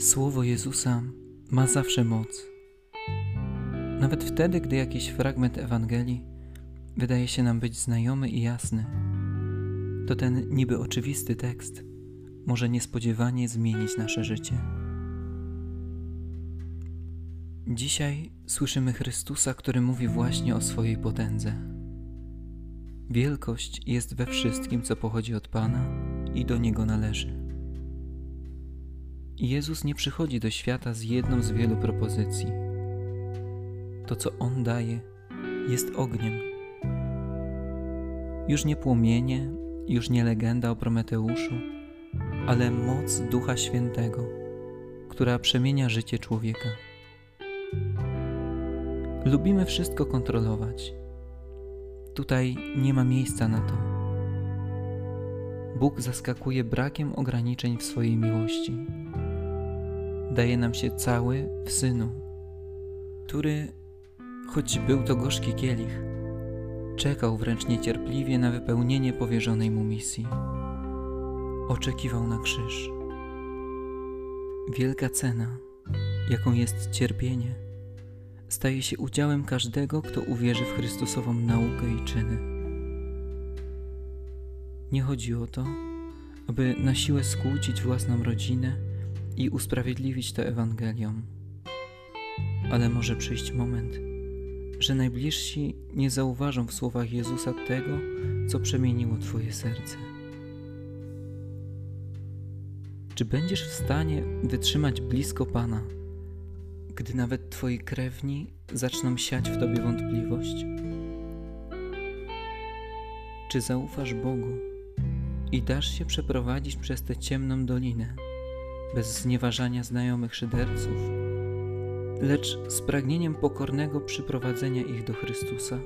Słowo Jezusa ma zawsze moc. Nawet wtedy, gdy jakiś fragment Ewangelii wydaje się nam być znajomy i jasny, to ten niby oczywisty tekst może niespodziewanie zmienić nasze życie. Dzisiaj słyszymy Chrystusa, który mówi właśnie o swojej potędze. Wielkość jest we wszystkim, co pochodzi od Pana i do Niego należy. Jezus nie przychodzi do świata z jedną z wielu propozycji. To, co On daje, jest ogniem. Już nie płomienie, już nie legenda o Prometeuszu, ale moc Ducha Świętego, która przemienia życie człowieka. Lubimy wszystko kontrolować. Tutaj nie ma miejsca na to. Bóg zaskakuje brakiem ograniczeń w swojej miłości daje nam się cały w Synu, który, choć był to gorzki kielich, czekał wręcz niecierpliwie na wypełnienie powierzonej mu misji. Oczekiwał na krzyż. Wielka cena, jaką jest cierpienie, staje się udziałem każdego, kto uwierzy w Chrystusową naukę i czyny. Nie chodzi o to, aby na siłę skłócić własną rodzinę i usprawiedliwić to Ewangelią. Ale może przyjść moment, że najbliżsi nie zauważą w słowach Jezusa tego, co przemieniło Twoje serce. Czy będziesz w stanie wytrzymać blisko Pana, gdy nawet Twoi krewni zaczną siać w Tobie wątpliwość? Czy zaufasz Bogu i dasz się przeprowadzić przez tę ciemną dolinę? Bez znieważania znajomych szyderców, lecz z pragnieniem pokornego przyprowadzenia ich do Chrystusa.